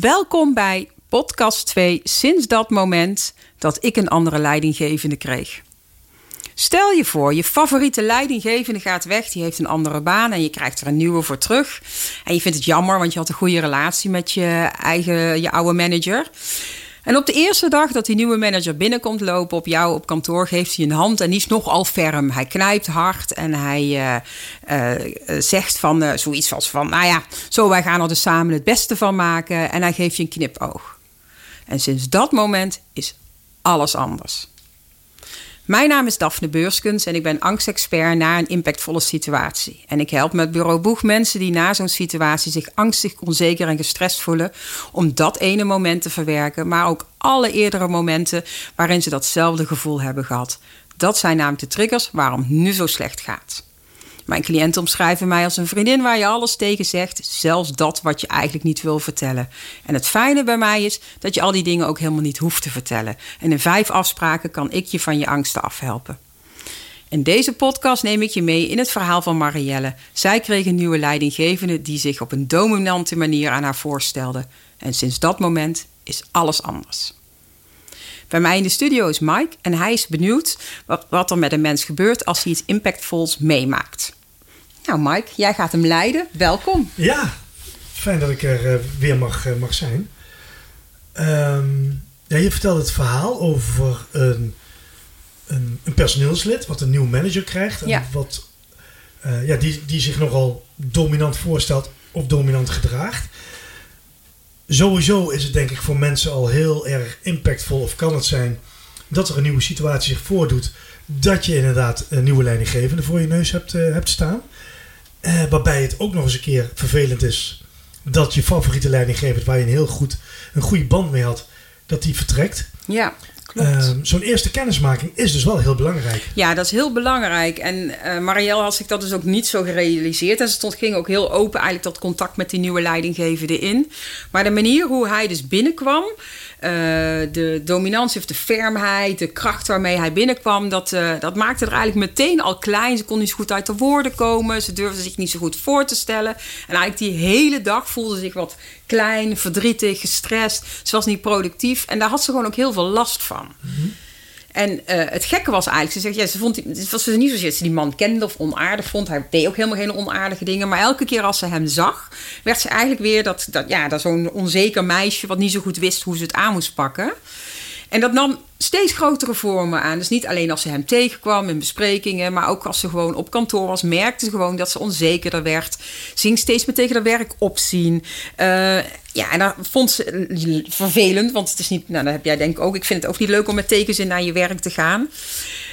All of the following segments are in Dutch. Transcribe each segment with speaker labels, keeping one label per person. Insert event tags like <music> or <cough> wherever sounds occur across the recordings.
Speaker 1: Welkom bij podcast 2 sinds dat moment dat ik een andere leidinggevende kreeg. Stel je voor, je favoriete leidinggevende gaat weg, die heeft een andere baan en je krijgt er een nieuwe voor terug. En je vindt het jammer, want je had een goede relatie met je eigen, je oude manager. En op de eerste dag dat die nieuwe manager binnenkomt lopen op jou op kantoor, geeft hij een hand en die is nogal ferm. Hij knijpt hard en hij uh, uh, zegt van zoiets als van, nou ja, zo wij gaan er dus samen het beste van maken. En hij geeft je een knipoog. En sinds dat moment is alles anders. Mijn naam is Daphne Beurskens en ik ben angstexpert na een impactvolle situatie. En ik help met bureau Boeg mensen die na zo'n situatie zich angstig, onzeker en gestrest voelen om dat ene moment te verwerken, maar ook alle eerdere momenten waarin ze datzelfde gevoel hebben gehad. Dat zijn namelijk de triggers waarom het nu zo slecht gaat. Mijn cliënten omschrijven mij als een vriendin waar je alles tegen zegt, zelfs dat wat je eigenlijk niet wil vertellen. En het fijne bij mij is dat je al die dingen ook helemaal niet hoeft te vertellen. En in vijf afspraken kan ik je van je angsten afhelpen. In deze podcast neem ik je mee in het verhaal van Marielle. Zij kreeg een nieuwe leidinggevende die zich op een dominante manier aan haar voorstelde. En sinds dat moment is alles anders. Bij mij in de studio is Mike en hij is benieuwd wat, wat er met een mens gebeurt als hij iets impactvols meemaakt. Nou, Mike, jij gaat hem leiden. Welkom.
Speaker 2: Ja, fijn dat ik er uh, weer mag, uh, mag zijn. Um, ja, je vertelde het verhaal over een, een, een, personeelslid wat een nieuwe manager krijgt. En
Speaker 1: Ja.
Speaker 2: wat, uh, ja, die, die zich nogal dominant voorstelt of dominant gedraagt. Sowieso is het denk ik voor mensen al heel erg impactvol of kan het zijn dat er een nieuwe situatie zich voordoet. Dat je inderdaad een nieuwe leidinggevende voor je neus hebt, hebt staan. Uh, waarbij het ook nog eens een keer vervelend is dat je favoriete leidinggever, waar je een heel goed, een goede band mee had, dat die vertrekt.
Speaker 1: Ja.
Speaker 2: Uh, Zo'n eerste kennismaking is dus wel heel belangrijk.
Speaker 1: Ja, dat is heel belangrijk. En uh, Marielle had zich dat dus ook niet zo gerealiseerd. En ze stond, ging ook heel open eigenlijk dat contact met die nieuwe leidinggevende in. Maar de manier hoe hij dus binnenkwam, uh, de dominantie of de fermheid, de kracht waarmee hij binnenkwam, dat, uh, dat maakte er eigenlijk meteen al klein. Ze kon niet zo goed uit de woorden komen. Ze durfde zich niet zo goed voor te stellen. En eigenlijk die hele dag voelde ze zich wat klein, verdrietig, gestrest. Ze was niet productief. En daar had ze gewoon ook heel veel last van.
Speaker 2: Mhm.
Speaker 1: En uh, het gekke was eigenlijk, ze zegt, ja, ze vond het was niet zozeer dat ze die man kende of onaardig vond. Hij deed ook helemaal geen onaardige dingen. Maar elke keer als ze hem zag, werd ze eigenlijk weer dat, dat, ja, dat zo'n onzeker meisje wat niet zo goed wist hoe ze het aan moest pakken. En dat nam steeds grotere vormen aan. Dus niet alleen als ze hem tegenkwam in besprekingen, maar ook als ze gewoon op kantoor was, merkte ze gewoon dat ze onzekerder werd. Ze ging steeds meer tegen haar werk opzien. Uh, ja, en dat vond ze vervelend, want het is niet, nou, dat heb jij denk ik ook. Ik vind het ook niet leuk om met tegenzin naar je werk te gaan.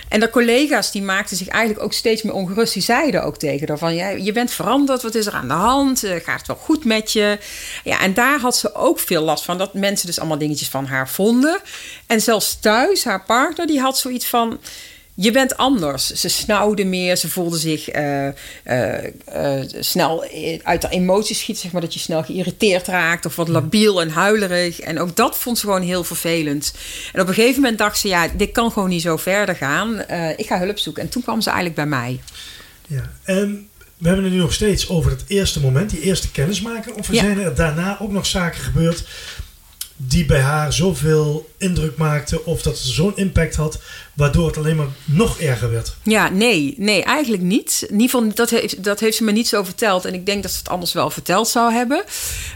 Speaker 1: En de collega's die maakten zich eigenlijk ook steeds meer ongerust. Die zeiden ook tegen haar van... Ja, je bent veranderd, wat is er aan de hand? Uh, gaat het wel goed met je? Ja, en daar had ze ook veel last van. Dat mensen dus allemaal dingetjes van haar vonden. En zelfs thuis, haar partner, die had zoiets van... Je bent anders. Ze snauwde meer. Ze voelde zich uh, uh, uh, snel uit de emoties schiet. Zeg maar, dat je snel geïrriteerd raakt. Of wat labiel en huilerig. En ook dat vond ze gewoon heel vervelend. En op een gegeven moment dacht ze... Ja, dit kan gewoon niet zo verder gaan. ik ga hulp zoeken. En toen kwam ze eigenlijk bij mij.
Speaker 2: Ja, en we hebben het nu nog steeds over het eerste moment. Die eerste kennismaking. Of er
Speaker 1: Ja.
Speaker 2: zijn er daarna ook nog zaken gebeurd... die bij haar zoveel indruk maakten... of dat het zo'n impact had... waardoor het alleen maar nog erger werd.
Speaker 1: Ja, nee, nee, eigenlijk niet. In ieder geval, dat heeft, dat heeft ze me niet zo verteld. En ik denk dat ze het anders wel verteld zou hebben.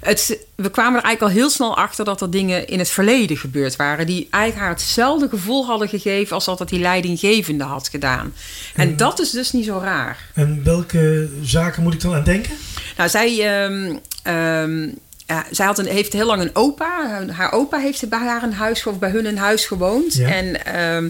Speaker 1: Het, we kwamen er eigenlijk al heel snel achter dat er dingen in het verleden gebeurd waren. die eigenlijk haar hetzelfde gevoel hadden gegeven. als dat die leidinggevende had gedaan. En
Speaker 2: En-
Speaker 1: dat is dus niet zo raar.
Speaker 2: En welke zaken moet ik dan aan denken?
Speaker 1: Nou, zij. ehm, zij had een, heeft heel lang een opa. Haar opa heeft bij haar een huis, of bij hun een huis gewoond.
Speaker 2: Ja.
Speaker 1: En ehm,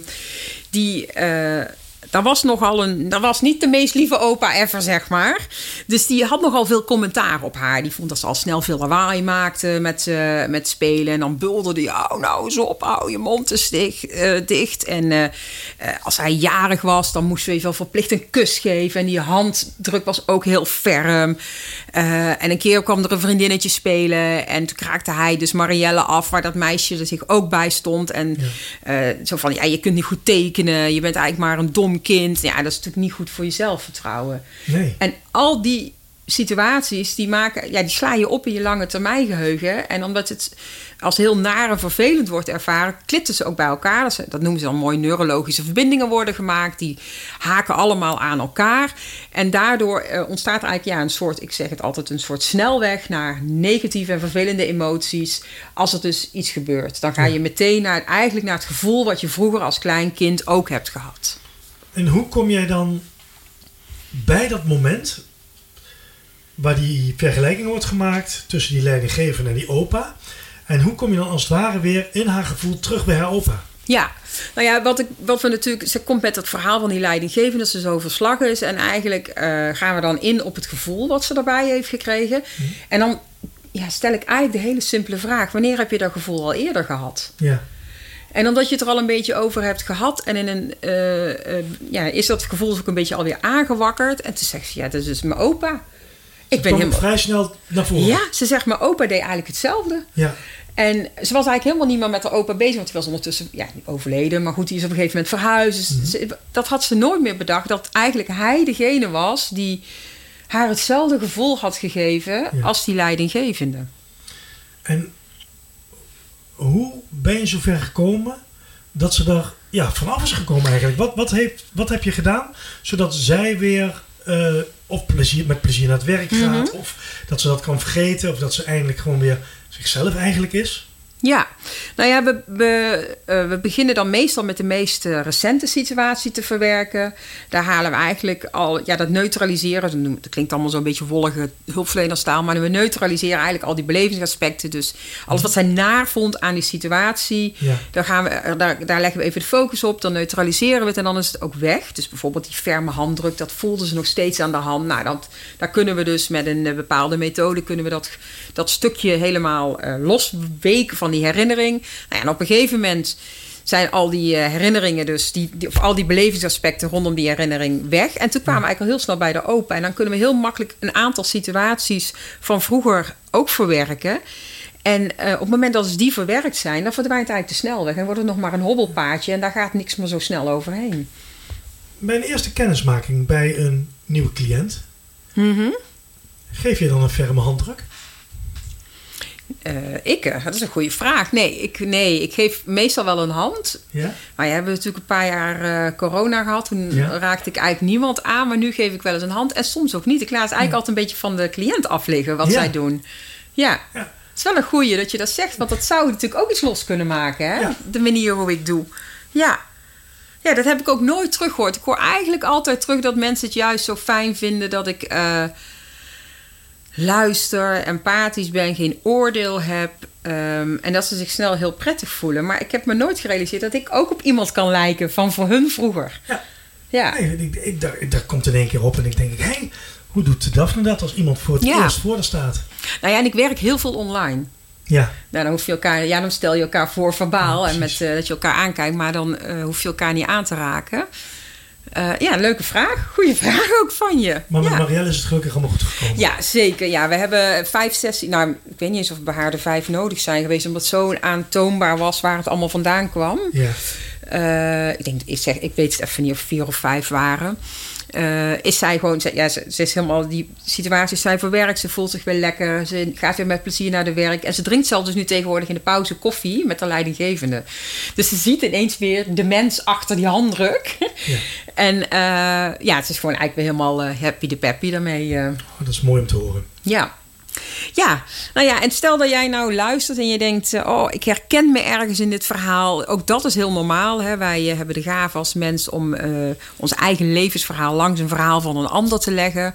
Speaker 1: die. eh, dat was nogal een. Dat was niet de meest lieve opa ever, zeg maar. Dus die had nogal veel commentaar op haar. Die vond dat ze al snel veel lawaai maakte met, eh, met spelen. En dan bulderde hij. Oh, nou eens op, hou je mond eens dicht. eh, dicht. En eh, als hij jarig was, dan moest ze wel verplicht een kus geven. En die handdruk was ook heel ferm. En een keer kwam er een vriendinnetje spelen. En toen kraakte hij dus Marielle af, waar dat meisje er zich ook bij stond. En zo van: ja, je kunt niet goed tekenen. Je bent eigenlijk maar een dom kind. Ja, dat is natuurlijk niet goed voor je zelfvertrouwen.
Speaker 2: Nee.
Speaker 1: En al die situaties die maken, ja, die sla je op in je lange termijn geheugen. En omdat het als heel naar en vervelend wordt ervaren, klitten ze ook bij elkaar. Dat, dat noemen ze dan mooi neurologische verbindingen worden gemaakt. Die haken allemaal aan elkaar. En daardoor uh, ontstaat eigenlijk ja, een soort, ik zeg het altijd, een soort snelweg naar negatieve en vervelende emoties. Als er dus iets gebeurt. Dan ga je meteen naar, eigenlijk naar het gevoel wat je vroeger als klein kind ook hebt gehad.
Speaker 2: En hoe kom jij dan bij dat moment waar die vergelijking wordt gemaakt tussen die leidinggevende en die opa. En hoe kom je dan als het ware weer in haar gevoel terug bij haar opa?
Speaker 1: Ja, nou ja, wat, ik, wat we natuurlijk. Ze komt met het verhaal van die leidinggevende dat ze zo verslag is. En eigenlijk uh, gaan we dan in op het gevoel wat ze daarbij heeft gekregen. Mhm. En dan ja, stel ik eigenlijk de hele simpele vraag: wanneer heb je dat gevoel al eerder gehad?
Speaker 2: Ja.
Speaker 1: En omdat je het er al een beetje over hebt gehad en in een, uh, uh, ja, is dat gevoel ook een beetje alweer aangewakkerd. En toen zegt ze: ja, dat is dus mijn opa.
Speaker 2: Ik ben helemaal... vrij snel naar voren.
Speaker 1: Ja, ze zegt, mijn opa deed eigenlijk hetzelfde.
Speaker 2: Ja.
Speaker 1: En ze was eigenlijk helemaal niet meer met haar opa bezig, want die was ondertussen ja, overleden. Maar goed, die is op een gegeven moment verhuisd. Dus mhm. dat had ze nooit meer bedacht, dat eigenlijk hij degene was die haar hetzelfde gevoel had gegeven als die leidinggevende.
Speaker 2: En hoe ben je zover gekomen dat ze daar ja, vanaf is gekomen eigenlijk? Wat, wat, heeft, wat heb je gedaan zodat zij weer uh, of plezier, met plezier naar het werk gaat. Mhm. Of dat ze dat kan vergeten. Of dat ze eindelijk gewoon weer zichzelf eigenlijk is.
Speaker 1: Ja, nou ja, we, we, uh, we beginnen dan meestal met de meest uh, recente situatie te verwerken. Daar halen we eigenlijk al, ja, dat neutraliseren. Dat klinkt allemaal zo'n beetje wollige hulpverlenerstaal, maar we neutraliseren eigenlijk al die belevingsaspecten. Dus alles wat zij naar vond aan die situatie,
Speaker 2: ja.
Speaker 1: daar, gaan we, eh, daar, daar leggen we even de focus op. Dan neutraliseren we het en dan is het ook weg. Dus bijvoorbeeld die ferme handdruk, dat voelden ze nog steeds aan de hand. Nou, dat, daar kunnen we dus met een bepaalde methode kunnen we dat, dat stukje helemaal uh, losweken van die herinnering. Nou ja, en op een gegeven moment zijn al die uh, herinneringen, dus die, die, of al die belevingsaspecten rondom die herinnering weg. En toen kwamen we eigenlijk al heel snel bij de open. En dan kunnen we heel makkelijk een aantal situaties van vroeger ook verwerken. En uh, op het moment dat ze die verwerkt zijn, dan verdwijnt eigenlijk de snelweg. En wordt het nog maar een hobbelpaadje en daar gaat niks meer zo snel overheen.
Speaker 2: Mijn eerste kennismaking bij een nieuwe cliënt,
Speaker 1: mm
Speaker 2: geef je dan een ferme handdruk?
Speaker 1: Uh, ik, eh, dat is een goede vraag. Nee ik, nee, ik geef meestal wel een hand.
Speaker 2: Ja?
Speaker 1: Maar je hebben natuurlijk een paar jaar uh, corona gehad. Toen raakte ik eigenlijk niemand aan. Maar nu geef ik wel eens een hand. En soms ook niet. Ik laat eigenlijk altijd een beetje van de cliënt afliggen wat zij doen. Ja. ja. Het is wel een goeie dat je dat zegt. Want dat zou natuurlijk ook iets los kunnen maken. Hè? De manier hoe ik doe. Ja. Ja, dat heb ik ook nooit teruggehoord. Ik hoor eigenlijk altijd terug dat mensen het juist zo fijn vinden dat ik luister, empathisch ben, geen oordeel heb. Ehm, en dat ze zich snel heel prettig voelen. Maar ik heb me nooit gerealiseerd dat ik ook op iemand kan lijken van voor hun vroeger.
Speaker 2: Ja.
Speaker 1: ja.
Speaker 2: Nee, ik, ik, daar, daar, komt in één keer op en ik denk, hé, hey, hoe doet Daphne dat als iemand voor het eerst voor haar staat?
Speaker 1: Nou ja, en ik werk heel veel online.
Speaker 2: Ja.
Speaker 1: Nou, dan, hoef je elkaar, ja, dan stel je elkaar voor verbaal en met, uh, dat je elkaar aankijkt, maar dan uh, hoef je elkaar niet aan te raken. Uh, ja, leuke vraag. Goede <laughs> vraag ook van je.
Speaker 2: Maar met
Speaker 1: ja.
Speaker 2: Marielle is het gelukkig allemaal goed gekomen.
Speaker 1: Ja, zeker. Ja, we hebben vijf sessies. Nou, ik weet niet eens of bij haar de vijf nodig zijn geweest, omdat het zo aantoonbaar was waar het allemaal vandaan kwam.
Speaker 2: Ja.
Speaker 1: Uh, ik denk, ik zeg, ik weet het even niet of vier of vijf waren. Uh, is zij gewoon, ja, ze, ze, is helemaal die situaties zijn verwerkt. Ze voelt zich weer lekker. Ze gaat weer met plezier naar de werk. En ze drinkt zelfs dus nu tegenwoordig in de pauze koffie met de leidinggevende. Dus ze ziet ineens weer de mens achter die handdruk.
Speaker 2: Ja. <laughs>
Speaker 1: en uh, ja, het is gewoon eigenlijk weer helemaal happy de peppy daarmee.
Speaker 2: Oh, dat is mooi om te horen.
Speaker 1: Ja. Ja, nou ja, en stel dat jij nou luistert en je denkt: Oh, ik herken me ergens in dit verhaal. Ook dat is heel normaal. Hè? Wij hebben de gave als mens om uh, ons eigen levensverhaal langs een verhaal van een ander te leggen.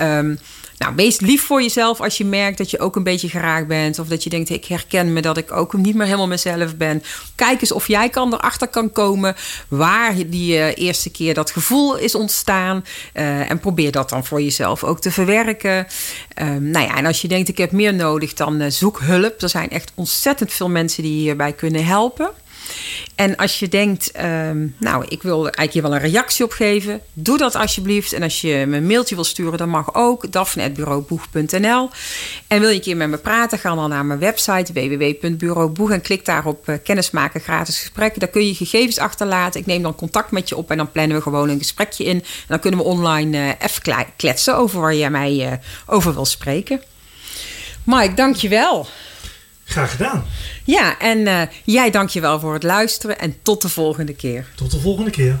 Speaker 1: Um, nou, wees lief voor jezelf als je merkt dat je ook een beetje geraakt bent. Of dat je denkt, ik herken me dat ik ook niet meer helemaal mezelf ben. Kijk eens of jij kan erachter kan komen waar die uh, eerste keer dat gevoel is ontstaan. Uh, en probeer dat dan voor jezelf ook te verwerken. Um, nou ja, en als je denkt, ik heb meer nodig, dan uh, zoek hulp. Er zijn echt ontzettend veel mensen die hierbij kunnen helpen. En als je denkt, ehm, nou, ik wil eigenlijk hier wel een reactie op geven, doe dat alsjeblieft. En als je me een mailtje wil sturen, dan mag ook. daphne.bureauboeg.nl En wil je een keer met me praten, ga dan naar mijn website www.bureauboeg en klik daar op uh, kennismaken gratis gesprekken. Daar kun je gegevens achterlaten. Ik neem dan contact met je op en dan plannen we gewoon een gesprekje in. En dan kunnen we online uh, even kletsen over waar jij mij uh, over wil spreken. Mike, dankjewel.
Speaker 2: Graag gedaan.
Speaker 1: Ja, en uh, jij dankjewel voor het luisteren en tot de volgende keer.
Speaker 2: Tot de volgende keer.